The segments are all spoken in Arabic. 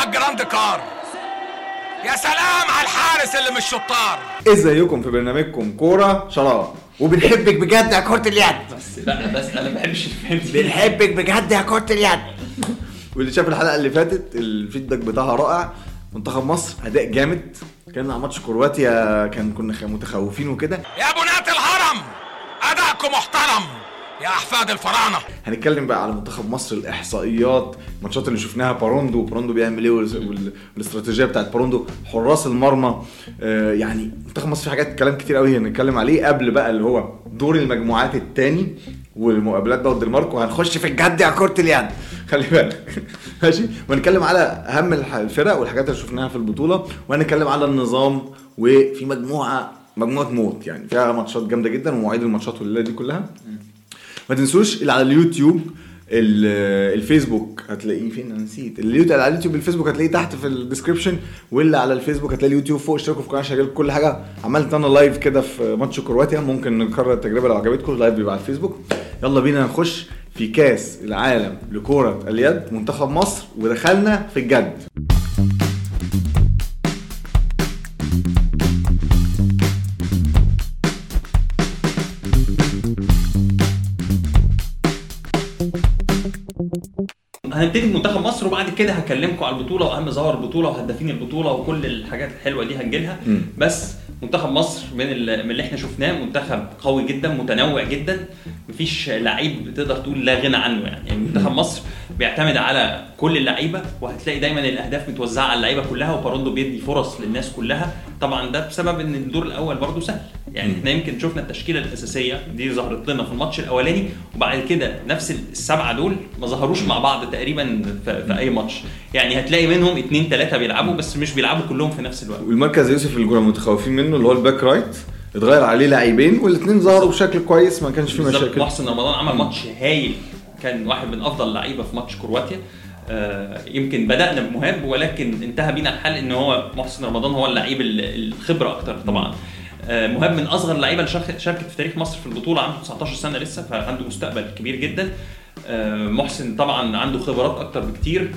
على ال grand écart. يا سلام على الحارس اللي مش شطار ازيكم في برنامجكم كورة شراب. وبنحبك بجد يا كرة اليد. بس لا بس أنا ما بحبش بنحبك بجد يا كرة اليد. واللي شاف الحلقة اللي فاتت ال feedback بتاعها رائع. منتخب مصر أداء جامد. كان على ماتش كرواتيا كان كنا خ- متخوفين وكده. يا بنات الهرم أدائكم محترم. يا أحفاد الفراعنة. هنتكلم بقى على منتخب مصر الإحصائيات الماتشات اللي شفناها باروندو باروندو بيعمل إيه وال- وال- والاستراتيجية بتاعت باروندو حراس المرمى. آه يعني منتخب مصر في حاجات كلام كتير قوي هنتكلم عليه قبل بقى اللي هو دور المجموعات التاني والمقابلات بقى الدنمارك وهنخش في الجد يا كرة اليد. خلي بالك. ماشي؟ وهنتكلم على أهم الفرق والحاجات اللي شفناها في البطولة وهنتكلم على النظام وفي مجموعة مجموعة موت يعني. فيها ماتشات جامدة جدا ومواعيد الماتشات والليلة دي كلها. ما تنسوش اللي على اليوتيوب ال- الفيسبوك هتلاقيه. فين؟ أنا نسيت. اللي على اليوتيوب الفيسبوك هتلاقيه تحت في description واللي على الفيسبوك هتلاقي اليوتيوب فوق. اشتركوا في القناه شغال كل حاجة. عملت أنا live كده في ماتش كرواتيا. ممكن نكرر التجربة لو عجبتكم. live بيبقى على الفيسبوك. يلا بينا نخش في كاس العالم لكرة اليد. منتخب مصر ودخلنا في الجد. هنبتدي بمنتخب مصر وبعد كده هكلمكم على البطولة وأهم ظواهر البطولة وهدافين البطولة وكل الحاجات الحلوة دي هنجيلها. بس منتخب مصر من ال- من اللي إحنا شفناه منتخب قوي جدا متنوع جدا. مفيش لعيب تقدر تقول لا غنى عنه يعني, يعني منتخب مصر بيعتمد على كل اللعيبة وهتلاقي دايما الأهداف متوزعة على اللعيبة كلها وباروندو بيدي فرص للناس كلها. طبعا ده بسبب إن الدور الأول برضه سهل. يعني إحنا يمكن شفنا التشكيلة الأساسية دي ظهرت لنا في الماتش الأولاني وبعد كده نفس السبعة دول ما ظهروش مع بعض تقريبا في, في أي ماتش. يعني هتلاقي منهم اتنين تلاتة بيلعبوا بس مش بيلعبوا كلهم في نفس الوقت. والمركز يوسف اللي كنا متخوفين منه اللي هو ال back right اتغير عليه لاعبين والاثنين ظهروا بشكل كويس ما كانش فيه بالظبط. مشاكل. محسن رمضان عمل ماتش هايل كان واحد من أفضل اللعيبه في ماتش كرواتيا. آه، يمكن بدأنا بمهاب ولكن انتهى بينا الحال إن هو محسن رمضان هو اللعيب ال- الخبرة أكتر طبعا. مهاب من أصغر اللعيبه اللي شارك- شاركت في تاريخ مصر في البطولة عنده 19 سنة لسه فعنده مستقبل كبير جدا. آه، محسن طبعا عنده خبرات أكتر بكتير.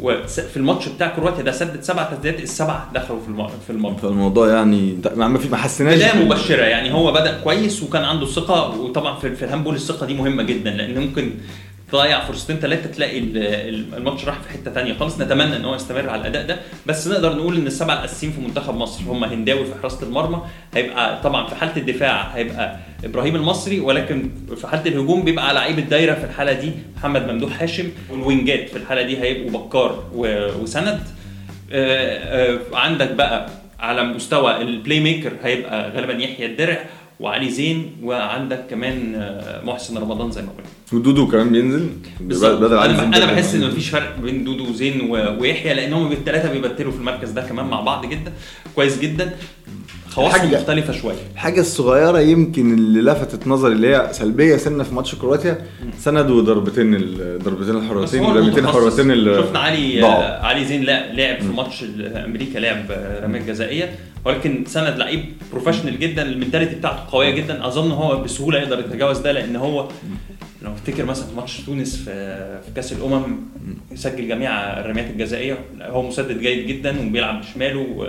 وفي الماتش بتاع كرواتيا ده سدد سبع تسديدات السبعه دخلوا في في المرمى فالموضوع يعني ما في ما حسيناش بدايه مبشره يعني هو بدأ كويس وكان عنده ثقة. وطبعا في, في الهاندبول الثقة دي مهمة جدا لأن ممكن تضيع فرصتين ثلاثة تلاقي ال- ال- الماتش راح في حتة تانية خالص. نتمنى إن هو يستمر على الأداء ده. بس نقدر نقول إن السبعه الاساسيين في منتخب مصر هم هنداوي في حراسة المرمى هيبقى طبعا في حالة الدفاع هيبقى إبراهيم المصري ولكن في حالة الهجوم بيبقى لعيب الدايرة في الحالة دي محمد ممدوح هاشم وال wingات في الحالة دي هيبقوا بكار وسند. آه، آه، عندك بقى على مستوى ال playmaker هيبقى غالبا يحيى الدرع. وعلي زين وعندك كمان آه، محسن رمضان زي ما قلنا ودودو كمان بينزل؟ بدل علي زين أنا بحس إن. مفيش فرق بين دودو وزين ويحيى لأن هم الثلاثه بيبدلوا في المركز ده كمان مع بعض جدا. كويس جدا. حاجة- مختلفة شوية الحاجة الصغيرة يمكن اللي لفتت نظري اللي هي سلبية سنة في ماتش كرواتيا سندوا ضربتين ال- ضربتين الحرتين المتخصص. الحرتين اللي شفنا علي. آه، علي زين لعب في ماتش أمريكا لعب رميه جزائيه ولكن سند لعيب professional جدا ال mentality بتاعته قوية جدا أظن هو بسهولة يقدر يتجاوز ده لأن هو لو افتكر مثلا في ماتش تونس في في كأس الأمم يسجل جميع الرميات الجزائية هو مسدد جيد جدا وبيلعب بشماله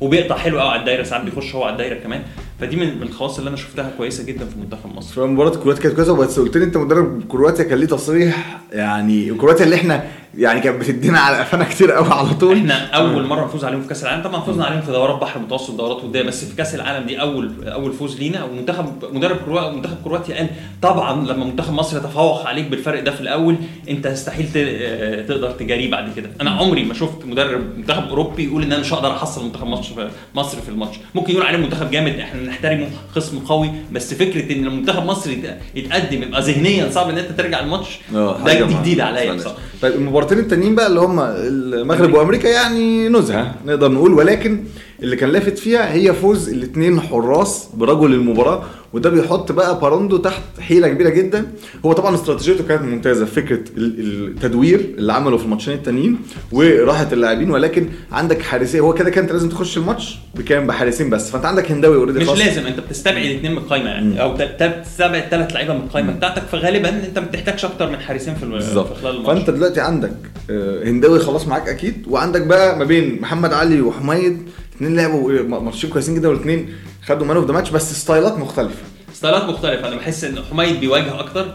وبيقطع حلو قوي على الدايرة ساعات بيخش هو على الدايرة كمان. فدي من الخواص اللي أنا شفتها كويسة جدا في منتخب مصر. في مباراة كرواتيا كانت كويسة بس قلت لي أنت مدرب كرواتيا كان ليه تصريح؟ يعني كرواتيا اللي إحنا يعني كانت بتدينا على قفانا كتير قوي على طول. إحنا اول مرة نفوز عليهم في كأس العالم. طبعا فزنا عليهم في دورات بحر متوسط دورات ودية بس في كأس العالم دي اول أول فوز لينا. ومنتخب مدرب كرو... منتخب كرواتيا قال طبعا لما منتخب مصر يتفوق عليك بالفرق ده في الأول أنت ت... آه، تقدر تجاريه بعد كده. أنا عمري ما شفت مدرب منتخب أوروبي يقول إن أنا مش هقدر أحصل منتخب مصر في مصر في الماتش. ممكن يقول عليه منتخب جامد إحنا نحترمه خصم قوي بس فكرة إن المنتخب مصر يت- يتقدم يبقى ذهنيا صعب إن أنت ترجع الماتش. آه ده جديده عليا. بصراحه طيب المباراتين التانيين بقى اللي هم المغرب وأمريكا يعني نزهة نقدر نقول ولكن اللي كان لافت فيها هي فوز الاثنين حراس برجل المباراة وده بيحط بقى باروندو تحت حيلة كبيرة جدا. هو طبعا استراتيجيته كانت ممتازة فكرة ال- التدوير اللي عمله في الماتشين التانيين وراحة اللاعبين ولكن عندك حارسيه هو كده كانت لازم تخش الماتش بكام؟ بحارسين بس. فانت عندك هنداوي already مش لازم انت بتستبعد اثنين من القايمة يعني. أو تل- تل- تستبعد ثلاث لعيبة من القايمة. بتاعتك فغالبا أنت ما بتحتاجش أكتر من حارسين في, في خلال الماتش. فأنت دلوقتي عندك آه، هنداوي خلاص معاك أكيد وعندك بقى ما بين محمد علي وحميد اثنين لعبوا ماتشين كويسين جدا والاثنين خدوا man of the match بس ستايلات مختلفة. ستايلات مختلفة. أنا بحس إن حميد بيواجه أكتر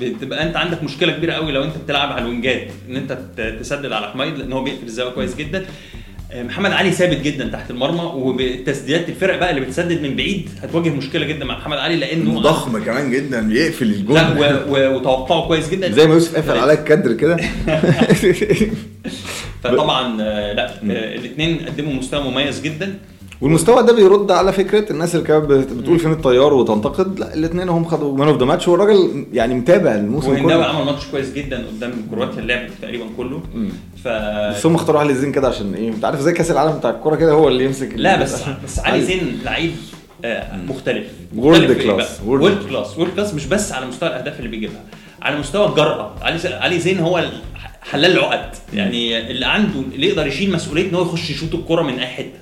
بتبقى أنت عندك مشكلة كبيرة قوي لو أنت بتلعب على ال wingات إن أنت تسدد على حميد لأن هو بيقفل الزاوية كويس جدا. آه، محمد علي ثابت جدا تحت المرمى وبتسديدات الفرق بقى اللي بتسدد من بعيد هتواجه مشكلة جدا مع محمد علي لأنه ضخم كمان جدا بيقفل الجول لا و- و- وتوقعه كويس جدا. زي ما يوسف قفل عليك كدر كده. فطبعا آه، لا الاثنين قدموا مستوى مميز جدا. والمستوى ده بيرد على فكرة الناس اللي كانت بت- بتقول فين الطيار وتنتقد لا الاثنين هم خدوا man of the match والراجل يعني متابع الموسم وهنداوي كله. عمل ماتش كويس جدا قدام كرواتيا اللعب تقريبا كله. ف بس هم اختاروا علي زين كده عشان إيه؟ أنت عارف زي كأس العالم بتاع الكورة كده هو اللي يمسك لا بس بس علي زين لعيب آه، مختلف. بقى؟ World world class world class مش بس على مستوى الأهداف اللي بيجيبها على مستوى زين علي زين هو حلال العقد. يعني اللي عنده اللي يقدر يشيل مسؤولية إن هو يخش يشوط الكره من أي حتة.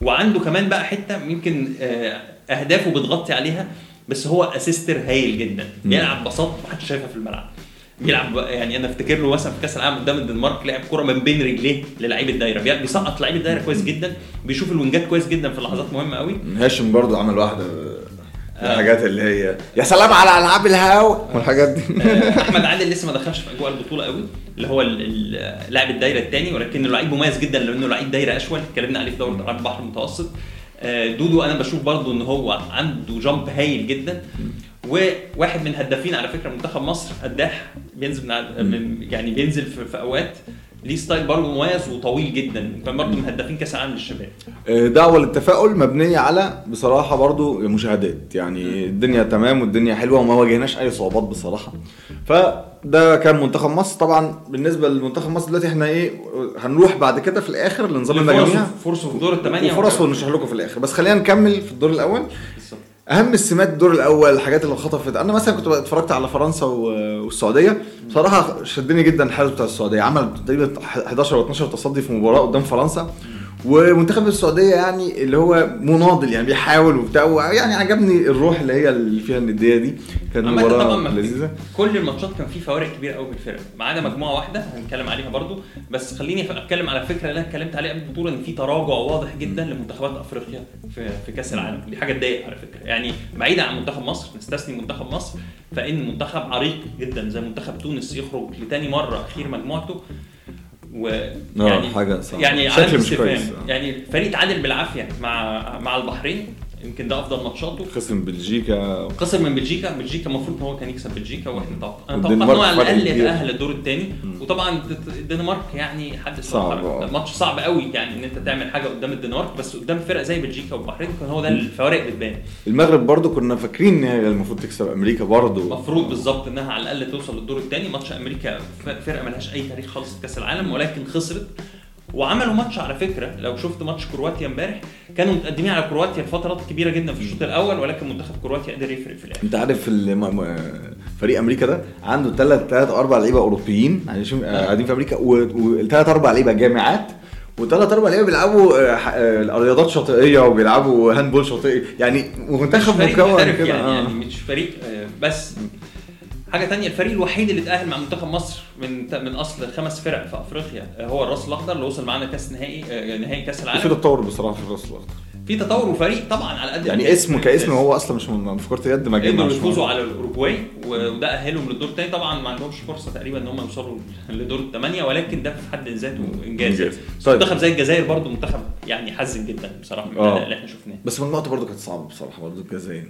وعنده كمان بقى حتة يمكن آه، أهدافه بتغطي عليها بس هو أسيستر هايل جدا. بيلعب بساط محدش شايفها في الملعب. بيلعب يعني أنا أفتكر له مثلا في كأس العالم قدام الدنمارك لعب كره من بين رجليه للعيب الدايرة. بي- بيسقط لعيب الدايرة كويس جدا بيشوف الوينجات كويس جدا في لحظات مهمة قوي هاشم برضو عمل واحدة الحاجات اللي هي يا سلام على ألعاب الهوا والحاجات دي. آه، أحمد عادل لسه ما دخلش في أجواء البطولة قوي اللي هو لاعب الدايرة الثاني ولكنه لعيب مميز جدا لأنه لعيب دايرة اشول اتكلمنا عليه في دوره العاب البحر المتوسط. آه، دودو أنا بشوف برضو إن هو عنده jump هايل جدا وواحد من هدافين على فكرة منتخب مصر قداح بينزل من, يعني بينزل في أوقات. ليه style برضه مميز وطويل جدا وكان برضه من هدافين كأس العالم للشباب. دعوة للتفاؤل مبنية على بصراحة برضو مشاهدات. يعني الدنيا تمام والدنيا حلوة وما واجهناش أي صعوبات بصراحة. فده كان منتخب مصر. طبعا بالنسبة لمنتخب مصر دلوقتي إحنا إيه هنروح بعد كده في الآخر لنظام المجاميع فرصه في دور الثمانيه وفرص ونشرح لكم في الآخر. بس خلينا نكمل في الدور بالظبط. أهم السمات الدور الأول الحاجات اللي خطفت أنا مثلا كنت اتفرجت على فرنسا والسعودية. بصراحة شدني جدا الحارس بتاع السعودية. عمل تقريبا 11 أو 12 تصدي في مباراة قدام فرنسا. ومنتخب السعودية يعني اللي هو مناضل يعني بيحاول وبتاع. يعني عجبني الروح اللي هي اللي فيها الندية دي. طبعا مباراه لذيذة. كل الماتشات كان في فوارق كبيرة قوي بالفرق ما عدا مجموعة واحدة هنتكلم عليها برضو. بس خليني أتكلم على الفكرة اللي أنا اتكلمت عليها قبل البطولة إن في تراجع واضح جدا لمنتخبات أفريقيا في في كأس العالم. دي حاجة تضايق على فكرة. يعني بعيدا عن منتخب مصر نستثني منتخب مصر فإن منتخب عريق جدا زي منتخب تونس يخرج لتاني مرة أخير مجموعته. ويعني حاجة صعبة. يعني شكل مش كويس. استفهام. آه. يعني فريق تعادل بالعافية مع مع البحرين يمكن ده أفضل ماتشاته. خصم بلجيكا. خسر من بلجيكا. بلجيكا المفروض إن هو كان يكسب بلجيكا وإحنا توقع أنا توقعت إن هو على الأقل. يتأهل الدور الثاني وطبعا الدنمارك يعني حدث صعب،. آه. ماتش صعب قوي يعني إن أنت تعمل حاجة قدام الدنمارك بس قدام فرق زي بلجيكا والبحرين كان هو ده الفوارق بتبان. المغرب برضو كنا فاكرين إن هي المفروض تكسب أمريكا برضو. المفروض بالظبط إنها على الأقل توصل للدور الثاني ماتش أمريكا فرقة ملهاش أي تاريخ خالص في كأس العالم ولكن خسرت. وعملوا ماتش على فكرة. لو شفت ماتش كرواتيا امبارح كانوا متقدمين على كرواتيا لفترات كبيره جدا في الشوط الأول ولكن منتخب كرواتيا قدر يفرق في الآخر. أنت عارف فريق أمريكا ده عنده ثلاث ثلاث أربع لعيبة أوروبيين عايشين آه، قاعدين في أمريكا وثلاث أربع لعيبة جامعات وثلاث أربع لعيبة بيلعبوا آه، آه، رياضات شاطئية وبيلعبوا هاندبول شاطئي. يعني منتخب مكون كده يعني. يعني مش فريق بس حاجة تانية الفريق الوحيد اللي اتأهل مع منتخب مصر من من أصل خمس فرق في أفريقيا هو الراس الأخضر اللي وصل معانا كأس نهائي آه، نهائي كأس في العالم تطور بصراحة في الراس الأخضر. في تطور وفريق طبعا على قد يعني. اسمه كاسم هو أصلا مش من كره يد ما جاي يفوزوا على الأوروجواي وده أهلهم للدور الثاني طبعا ما عندهمش فرصة تقريبا إن هم يوصلوا لدور الثمانيه ولكن ده في حد ذاته إنجاز. طيب. منتخب زي الجزائر برضو منتخب يعني حزن جدا بصراحة من آه. اللي إحنا شفناه. بس مجموعته برضه كانت صعبة بصراحة برضه الجزائر.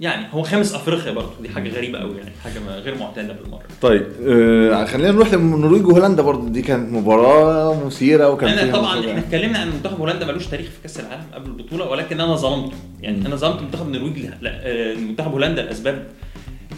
يعني هو خامس أفريقيا برضو دي حاجة غريبة قوي يعني حاجة ما- غير معتادة بالمرة. طيب آه خلينا نروح للنرويج وهولندا برضه دي كانت مباراة مثيرة وكان أنا طبعا مفاجأة. إحنا اتكلمنا عن منتخب هولندا ملوش تاريخ في كأس العالم قبل البطولة ولكن أنا ظلمته. يعني أنا ظلمت منتخب النرويج لا، آه، منتخب هولندا لأسباب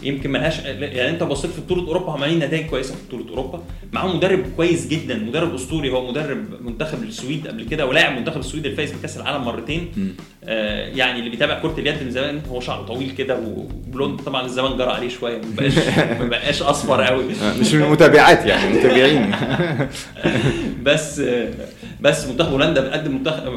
يمكن ملهاش يعني انت بصيت في بطولة أوروبا عمالين نتائج كويسة في بطولة أوروبا. معاهم مدرب كويس جدا مدرب أسطوري. هو مدرب منتخب السويد قبل كده ولاعب منتخب السويد الفايز بكأس العالم مرتين. آه يعني اللي بيتابع كرة اليد من زمان هو شعره طويل كده وبلوند طبعا الزمان جرى عليه شوية. ما بقاش ما بقاش أصفر قوي مش من المتابعات يعني متابعين. بس بس منتخب هولندا بيقدم منتخب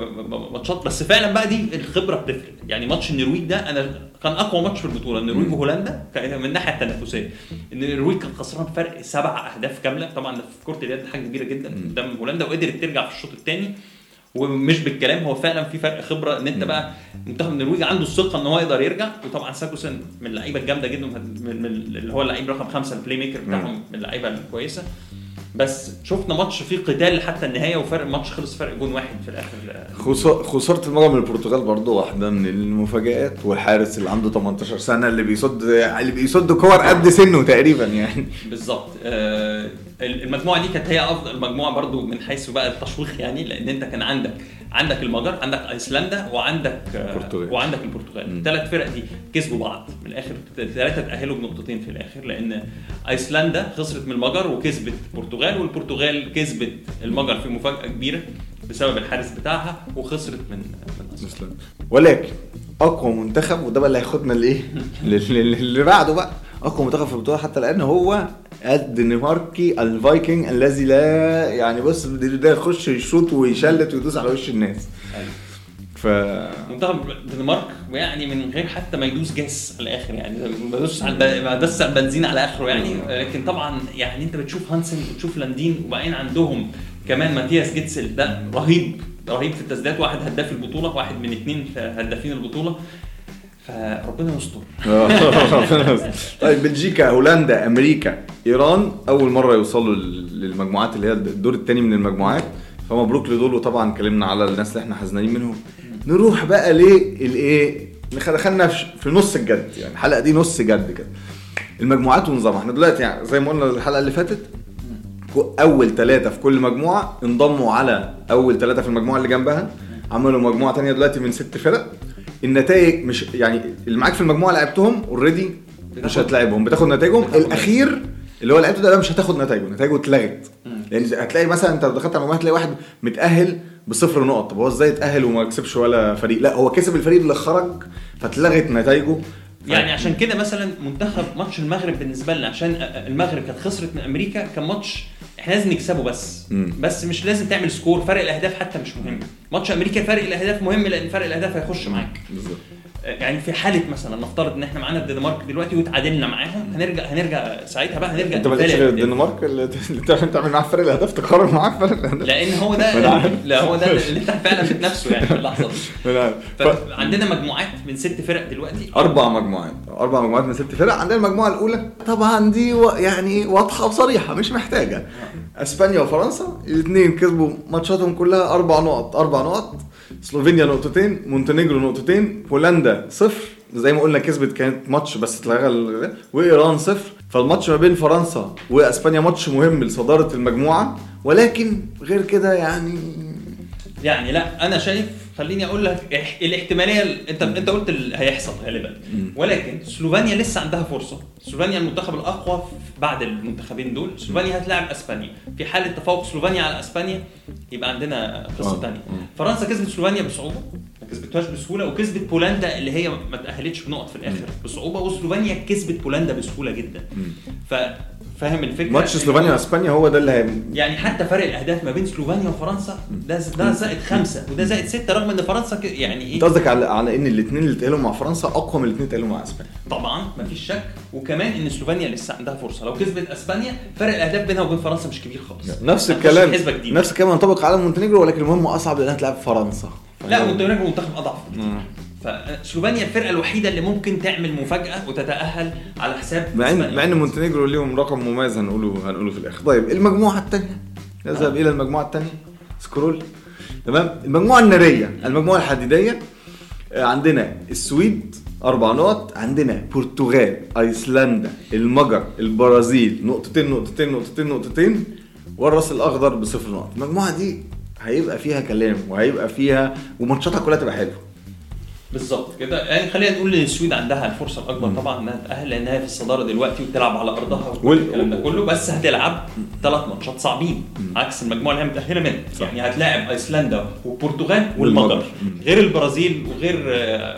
ماتشات بس فعلا بقى دي الخبرة بتفرق. يعني ماتش النرويج ده أنا كان أقوى ماتش في البطولة النرويج وهولندا من الناحية التنافسية. النرويج كان خسران فرق سبع أهداف كاملة طبعا في كرة اليد حاجة كبيرة جدا قدام هولندا وقدرت ترجع في الشوط الثاني ومش بالكلام هو فعلا في فرق خبرة إن أنت بقى منتخب النرويج عنده الثقة إن هو يقدر يرجع. وطبعا ساكوسن من اللعيبة الجامدة جدا من اللي هو اللعيب رقم خمسة ال playmaker بتاعهم من اللعيبة الكويسة. بس شفنا ماتش فيه قتال لحتى النهاية وفرق الماتش خلص فرق جون واحد في الآخر. خسارة المجموعه من البرتغال برضه واحدة من المفاجآت والحارس اللي عنده 18 سنة اللي بيصد اللي بيصد كور قد سنه تقريبا يعني. بالظبط. آه المجموعة دي كانت هي أفضل مجموعه برضو من حيث بقى التشويق يعني لأن أنت كان عندك عندك المجر عندك أيسلندا وعندك البرتغال. وعندك البرتغال. الثلاث فرق دي كسبوا بعض. من الآخر ثلاثة تأهلوا بنقطتين في الآخر لأن أيسلندا خسرت من المجر وكسبت البرتغال والبرتغال كسبت المجر في مفاجأة كبيرة بسبب الحارس بتاعها وخسرت من من أيسلندا. ولكن أقوى منتخب وده بقى اللي هياخدنا لإيه؟ اللي بعده بقى. أقوى منتخب في البطولة حتى الآن هو الدنماركي الفايكنج الذي لا يعني بص ده يخش يشوط ويشلت ويدوس على وش الناس. أيوة. ف منتخب الدنمارك يعني من غير حتى ما يدوس جاس على الآخر يعني ما يدوس على ما دس على البنزين على آخره يعني. لكن طبعا يعني أنت بتشوف هانسن وتشوف لاندين وبعدين عندهم كمان ماتياس جيدسل ده رهيب رهيب في التسديدات واحد هداف البطولة واحد من اثنين هدافين البطولة. فربنا يستر. طيب بلجيكا هولندا أمريكا إيران أول مرة يوصلوا للمجموعات اللي هي الدور الثاني من المجموعات. فمبروك لدول وطبعا اتكلمنا على الناس اللي إحنا حزنانين منهم. نروح بقى للايه دخلنا في نص الجد يعني الحلقة دي نص جد كده. المجموعات ونظامها. إحنا دلوقتي يعني زي ما قلنا الحلقة اللي فاتت أول ثلاثة في كل مجموعة انضموا على أول ثلاثة في المجموعة اللي جنبها. عملوا مجموعة ثانية دلوقتي من ست فرق. النتائج مش يعني اللي معاك في المجموعة لعبتهم already مش هتلاعبهم بتاخد نتائجهم. الأخير اللي هو لعبته ده, ده مش هتاخد نتائجه نتائجه اتلغت. لأن يعني هتلاقي مثلا انت لو دخلت على المجموعة تلاقي واحد متأهل بصفر نقط. طب هو إزاي اتأهل وما كسبش ولا فريق؟ لا هو كسب الفريق اللي خرج فاتلغت نتائجه. يعني عشان كده مثلا منتخب ماتش المغرب بالنسبة لنا عشان المغرب كانت خسرت من أمريكا كان ماتش إحنا لازم نكسبه بس. م. بس مش لازم تعمل score. فرق الأهداف حتى مش مهم. ماتش أمريكا فرق الأهداف مهم لأن فرق الأهداف هيخش معاك. بالظبط. يعني في حالة مثلا نفترض إن إحنا معانا الدنمارك دلوقتي وتعادلنا معاهم هنرجع هنرجع ساعتها بقى هنرجع أنت غير الدنمارك اللي تعمل معاه فرق الاهداف تقارن معاه فرق الاهداف لأن هو ده لا. هو ده اللي أنت فعلا بتنافسه يعني في اللحظة دي. فعندنا مجموعات من ست فرق دلوقتي. أربع مجموعات. أربع مجموعات من ست فرق. عندنا المجموعة الأولى. طبعا دي. يعني واضحة وصريحة مش محتاجة. إسبانيا وفرنسا الاثنين كسبوا ماتشاتهم كلها أربع نقط. أربع نقط. سلوفينيا نقطتين مونتينيجرو نقطتين صفر. زي ما قلنا كسبت كانت ماتش بس اتلغى وإيران صفر. فالماتش ما بين فرنسا وإسبانيا ماتش مهم لصدارة المجموعة. ولكن غير كده يعني يعني لا أنا شايف خليني أقول لك الاحتمالية انت أنت قلت اللي هيحصل غالبا. ولكن سلوفينيا لسه عندها فرصة. سلوفينيا المنتخب الأقوى بعد المنتخبين دول. سلوفينيا هتلاعب إسبانيا. في حالة تفوق سلوفينيا على إسبانيا يبقى عندنا قصة ثانية فرنسا كسبت سلوفينيا بصعوبة. ما كسبتهاش بسهولة وكسبت بولندا اللي هي ما تأهلتش بنقط في الآخر. بصعوبة وسلوفينيا كسبت بولندا بسهولة جدا. ف فاهم الفكرة؟ ماتش سلوفينيا وإسبانيا هو ده اللي هي... يعني حتى فرق الأهداف ما بين سلوفينيا وفرنسا ده ده زائد خمسة وده زائد ستة رغم إن فرنسا ك... يعني إيه؟ أنت قصدك على على إن الاثنين اللي اتقالوا مع فرنسا أقوى من الاثنين اللي اتقالوا مع إسبانيا. طبعا ما فيش شك. وكمان إن سلوفينيا لسه عندها فرصة. لو كسبت إسبانيا فرق الأهداف بينها وبين فرنسا مش كبير خالص. نفس الكلام. نفس الكلام. ينطبق على مونتينيجرو ولكن المهم أصعب لانها تلعب فرنسا. لا مونتينيجرو منتخب أضعف فسلوفينيا الفرقة الوحيدة اللي ممكن تعمل مفاجأة وتتأهل على حساب مع إن مع إن مونتينيجرو ليهم رقم مميز هنقوله هنقوله في الآخر. طيب المجموعة الثانية نذهب آه. إلى المجموعة الثانية scroll. تمام؟ المجموعة النارية المجموعة الحديدية عندنا السويد أربع نقط. عندنا برتغال أيسلندا المجر البرازيل. نقطتين نقطتين نقطتين نقطتين. والرأس الأخضر بصفر نقط. المجموعة دي هيبقى فيها كلام وهيبقى فيها وماتشاتها كلها تبقى حلوة. بالظبط كده. يعني خلينا نقول إن السويد عندها الفرصة الأكبر طبعا إنها تأهل لأنها في الصدارة دلوقتي وتلعب على أرضها وكل وال- الكلام ده كله بس هتلعب ثلاث ماتشات صعبين. عكس المجموعة اللي هي متأهلة منها. يعني هتلاعب أيسلندا والبرتغال والمجر. غير البرازيل وغير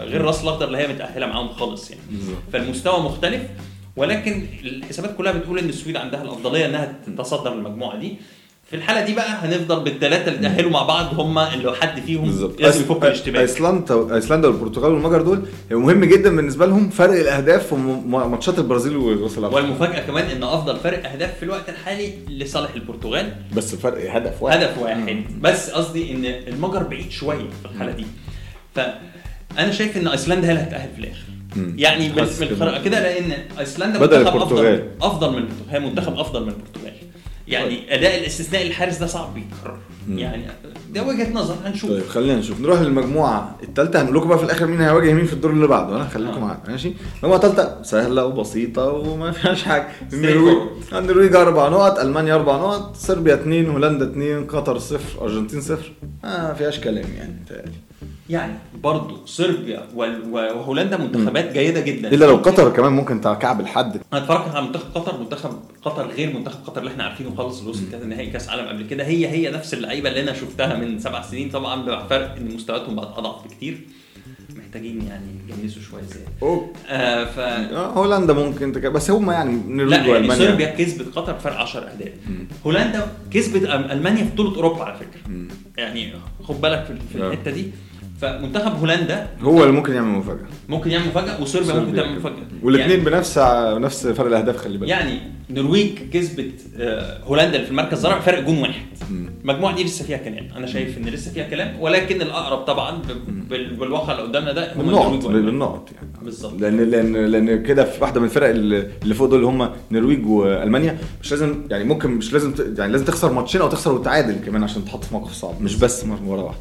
غير راس الأخضر اللي هي متأهلة معاهم خالص يعني. فالمستوى مختلف ولكن الحسابات كلها بتقول إن السويد عندها الأفضلية إنها تتصدر المجموعة دي. في الحالة دي بقى هنفضل بالثلاثه اللي تاهلوا مع بعض هم اللي حد فيهم بالظبط. لازم يفك الاشتباك. أيسلندا أيسلندا والبرتغال والمجر دول مهم جدا بالنسبة لهم فرق الأهداف في ماتشات البرازيل وراس والمفاجأة كمان إن أفضل فرق أهداف في الوقت الحالي لصالح البرتغال. بس فرق هدف واحد. هدف واحد. بس قصدي إن المجر بعيد شوية في الحالة دي. فانا شايف إن أيسلندا هي اللي هتتأهل في الآخر. مم. يعني من كده. لأن أيسلندا منتخب. أفضل أفضل من البرتغال. هي منتخب أفضل من البرتغال. يعني أداء الاستثناء الحارس ده صعب يتكرر. يعني ده وجهة نظر هنشوف. طيب خلينا نشوف. نروح للمجموعة الثالثه هنقول لكم بقى في الآخر مين هيواجه مين في الدور اللي بعده. أنا خليكم آه. معانا ماشي؟ المجموعه الثالثه سهلة وبسيطة وما فيهاش حاجة. النرويج النرويج أربع نقط ألمانيا أربع نقط صربيا اثنين هولندا اثنين قطر صفر أرجنتين صفر. آه ما فيهاش كلام يعني متهيألي. يعني. برضه صربيا وال- وهولندا منتخبات جيدة جدا. إلا لو قطر كمان ممكن تكعب الحد. أنا اتفرجت على منتخب قطر منتخب قطر غير منتخب قطر اللي إحنا عارفينه خالص اللي وصل كأس نهائي كأس عالم قبل كده. هي هي نفس اللعيبة اللي أنا شفتها من سبع سنين. طبعا بفرق إن مستوياتهم بقت أضعف بكتير. محتاجين يعني يجنسوا شوية زيادة. آه ف آه، هولندا ممكن تكعب بس هم يعني لا النرويج يعني صربيا كسبت قطر بفرق 10 أهداف. هولندا كسبت ألمانيا في بطولة أوروبا على فكرة. مم. يعني خد بالك في, في آه. الحتة دي. فمنتخب هولندا هو اللي ممكن يعمل مفاجأة. ممكن يعمل مفاجأة وصربيا ممكن تعمل. مفاجأة. والاثنين يعني بنفس نفس فرق الأهداف خلي بالك. يعني نرويج كسبت آه، هولندا اللي في المركز الرابع فرق جون واحد. المجموعه دي لسه فيها كلام. أنا شايف إن لسه فيها كلام ولكن الأقرب طبعا بالواقع اللي قدامنا ده هم النرويج. بالنقط يعني. بالظبط. لأن لأن لأن كده في واحدة من الفرق اللي فوق دول اللي هم النرويج وألمانيا. مش لازم يعني ممكن مش لازم يعني لازم تخسر ماتشين أو تخسر وتعادل كمان عشان تحط في موقف صعب. مش بس مباراه واحدة.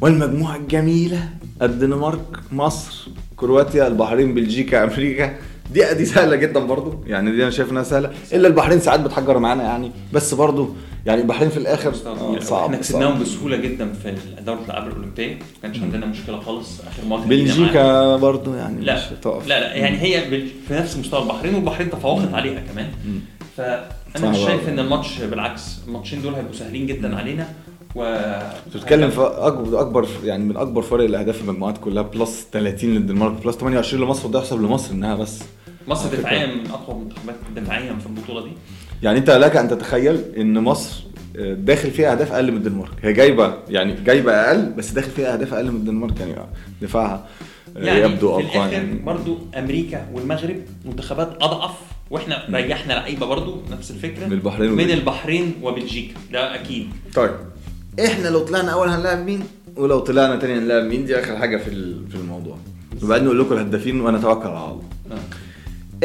والمجموعة الجميلة. الدنمارك مصر كرواتيا البحرين بلجيكا أمريكا. دي دي سهلة جدا برضو. يعني دي أنا شايف إنها سهلة. إلا البحرين ساعات بتحجر معانا يعني. بس برضو يعني البحرين في الآخر آه، صعب إحنا كسبناهم. بسهولة جدا في دوره الالعاب الأولمبية. ما كانش عندنا مشكلة خالص. آخر معاهم. بلجيكا برضو يعني لا. مش هتقف. لا لا. يعني هي في نفس مستوى البحرين والبحرين تفوقت عليها كمان. فأنا مش شايف. إن الماتش بالعكس. الماتشين دول هيبقوا سهلين جدا علينا. و بتتكلم في أكبر اكبر يعني من أكبر فرق الأهداف في المجموعات كلها plus 30 للدنمارك plus 28 لمصر وده يحسب لمصر إنها بس مصر. دفاعيا من اقوى المنتخبات دفاعيا في البطولة دي. يعني أنت لك أن تتخيل إن مصر آه، داخل فيها أهداف أقل من الدنمارك. هي جايبة يعني جايبة أقل بس داخل فيها أهداف أقل من الدنمارك يعني دفاعها آه، يعني يبدو أقوى يعني. برضو أمريكا والمغرب منتخبات أضعف وإحنا ريحنا لعيبة برضو نفس الفكرة من البحرين من. البحرين وبلجيكا. ده أكيد. طيب. إحنا لو طلعنا أول هنلاعب مين؟ ولو طلعنا تاني هنلاعب مين؟ دي آخر حاجة في في الموضوع. وبعدين نقول لكم الهدافين وأنا اتوكل على الله.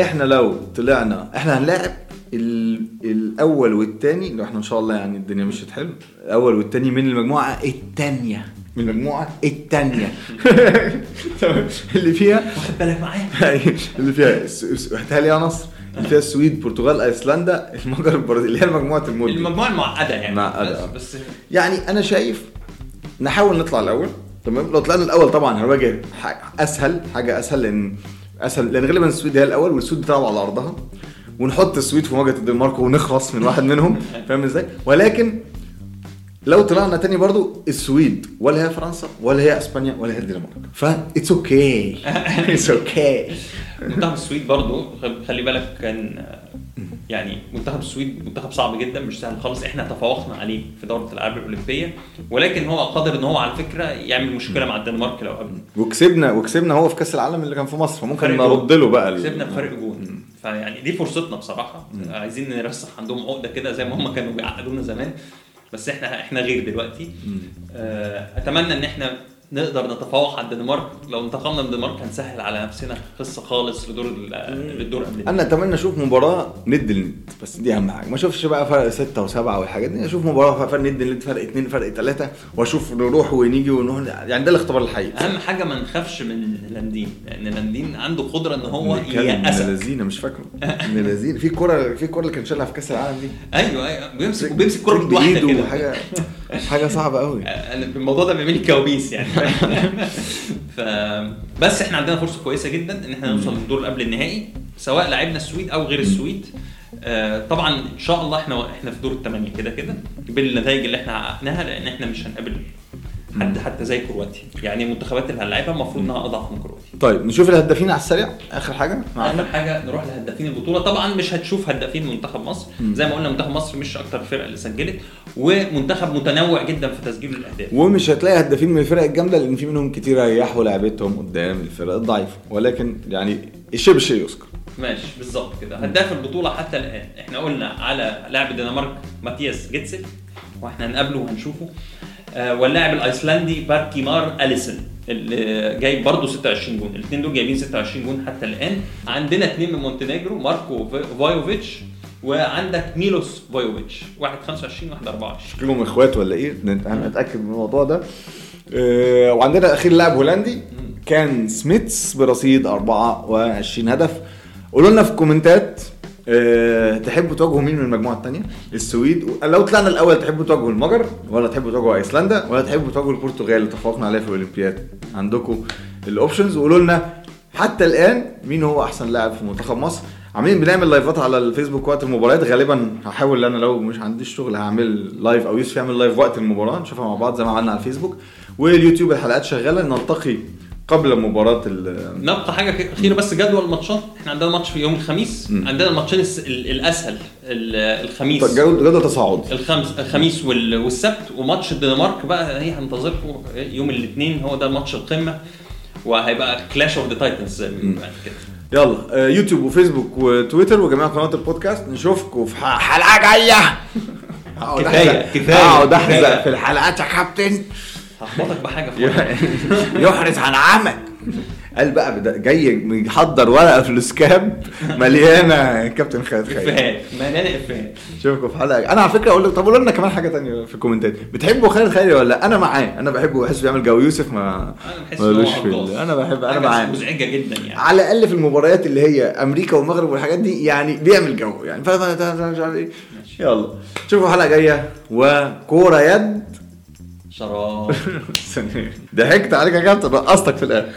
إحنا لو طلعنا إحنا هنلاعب ال... الأول والثاني لو إحنا إن شاء الله يعني الدنيا مشيت حلو. الأول والثاني من المجموعة الثانية من المجموعة؟ الثانية اللي فيها؟ واخد بالك معايا؟ اللي فيها الس- الس- احتها لي يا نصر. اللي فيها السويد البرتغال أيسلندا المجر البرازيل اللي هي مجموعه المود. المجموعة المعقدة يعني معقدة،. بس, بس يعني أنا شايف نحاول نطلع الأول تمام؟ لو طلعنا الأول طبعا هنواجه أسهل حاجة أسهل لأن أسهل لأن غالبا السويد هي الأول والسويد بتلعب على أرضها. ونحط السويد في مواجهة الدنمارك ونخلص من واحد منهم فاهم إزاي؟ ولكن لو طلعنا تاني برضو السويد ولا هي فرنسا ولا هي إسبانيا ولا هي الدنمارك. فا it's okay it's okay منتخب السويد برضو خلي بالك كان يعني منتخب السويد منتخب صعب جدا مش سهل خالص إحنا تفوقنا عليه في دورة الألعاب الأولمبية ولكن هو قادر إن هو على فكرة يعمل مشكلة مع الدنمارك لو قبل. وكسبنا وكسبنا هو في كأس العالم اللي كان في مصر فممكن نرد له بقى كسبنا بفرق جون. فيعني دي فرصتنا بصراحة. عايزين نرسخ عندهم عقدة كده زي ما هم كانوا بيعقدونا زمان بس إحنا إحنا غير دلوقتي. آه، أتمنى إن إحنا نقدر نتفوق على الدنمارك. لو انتقمنا من الدنمارك هنسهل على نفسنا. قصة خالص لدور ال- للدور قبل. أنا أتمنى أشوف مباراة ند لند بس دي أهم حاجة. ما اشوفش بقى فرق ستة وسبعة والحاجات دي. أشوف مباراة فرق ند لند فرق اتنين فرق تلاتة وأشوف نروح ونيجي ونروح. يعني ده الاختبار الحقيقي. أهم حاجة ما نخافش من لاندين لأن لاندين عنده قدرة إن هو يأسك لذينه مش فاكره. من لذينه في كوره في كوره اللي كان شالها في كأس العالم دي. أيوه أيوه. بيمسك وبيمسك كوره مسك بايد واحدة بإيده كده. حاجة حاجة صعبة قوي الموضوع ده بيعمل لي كوابيس يعني. ف بس إحنا عندنا فرصة كويسة جدا إن إحنا نوصل للدور قبل النهائي سواء لعبنا السويد أو غير السويد. آه، طبعا إن شاء الله إحنا إحنا في دور الثمانيه كده كده بالنتائج اللي إحنا حققناها لأن إحنا مش هنقابل حد حتى زي كرواتيا. يعني المنتخبات اللي هنلعبها المفروض إنها أضعف من كرواتيا. طيب نشوف الهدافين على السريع. آخر حاجة. اهم حاجة نروح لهدافين البطولة. طبعا مش هتشوف هدافين منتخب مصر. زي ما قلنا منتخب مصر مش أكتر الفرق اللي سجلت. ومنتخب متنوع جدا في تسجيل الأهداف. ومش هتلاقي هدافين من الفرق الجامدة لأن في منهم كتير ريحوا لعبتهم قدام الفرق الضعيفة. ولكن يعني الشيء بالشيء يذكر. ماشي بالظبط كده. هداف البطولة حتى الآن. إحنا قلنا على لاعب الدنمارك ماتياس جيدسل وإحنا هنقابله وهنشوفه. واللاعب الأيسلندي بياركي مار إليسون اللي جايب برضه 26 جون. الاثنين دول جايبين 26 جون حتى الآن. عندنا اثنين من مونتينيجرو ماركو في- فويوفيتش وعندك ميلوس فويوفيتش واحد 25 واحد 24 شكلهم إخوات ولا إيه؟ نت- هنتاكد من الموضوع ده. آه، وعندنا أخير لاعب هولندي كاي سميتس برصيد 24 هدف. قولوا لنا في الكومنتات أه تحبوا تواجهوا مين من المجموعة الثانية السويد. لو طلعنا الأول تحبوا تواجهوا المجر ولا تحبوا تواجهوا أيسلندا ولا تحبوا تواجهوا البرتغال؟ اللي اتفوقنا عليها في الأولمبياد. عندكم ال options وقولوا لنا حتى الآن مين هو أحسن لاعب في منتخب مصر. عاملين بنعمل لايفات على الفيسبوك وقت المباريات غالبا هحاول أنا لو مش عنديش شغل هعمل live أو يوسف يعمل live وقت المباراة. نشوفها مع بعض زي ما عملنا على الفيسبوك. واليوتيوب الحلقات شغالة. نلتقي قبل مباراة ال- نبقى حاجة أخيرة بس جدول الماتشات. إحنا عندنا ماتش في يوم الخميس مم. عندنا الماتشين الأسهل ال- الخميس. جدول الخمس الخميس وال- والسبت وماتش الدنمارك بقى. هي هنتظركم. يوم الاثنين هو ده ماتش القمة وهيبقى clash of the titans يلا آه، يوتيوب وفيسبوك وتويتر وجميع قنوات البودكاست. نشوفكم في حلقة جاية. كفاية، هقعد كفاية. أحزق في الحلقات يا كابتن. هخبطك بحاجة. يحرز عن عمك. قال بقى جاي بيحضر ورقة في السكاب مليانة. كابتن خالد خير إفيهات. مليانة إفيهات. اشوفكم في حلقة. أنا على فكرة أقول لك طب قولوا لنا كمان حاجة تانية في الكومنتات. بتحبوا خالد خيري ولا لأ؟ أنا معاه. أنا بحبه. بحس بيعمل جو. يوسف ما أنا بحس ملوش في أنا بحب أنا معاه. مزعجة جدا يعني. على الأقل في المباريات اللي هي أمريكا والمغرب والحاجات دي يعني بيعمل جو. يعني ف مش عارف إيه يلا. اشوفكم حلقة جاية. وكورة يد. شراب. ضحكت عليك يا كابتن رقصتك في الآخر.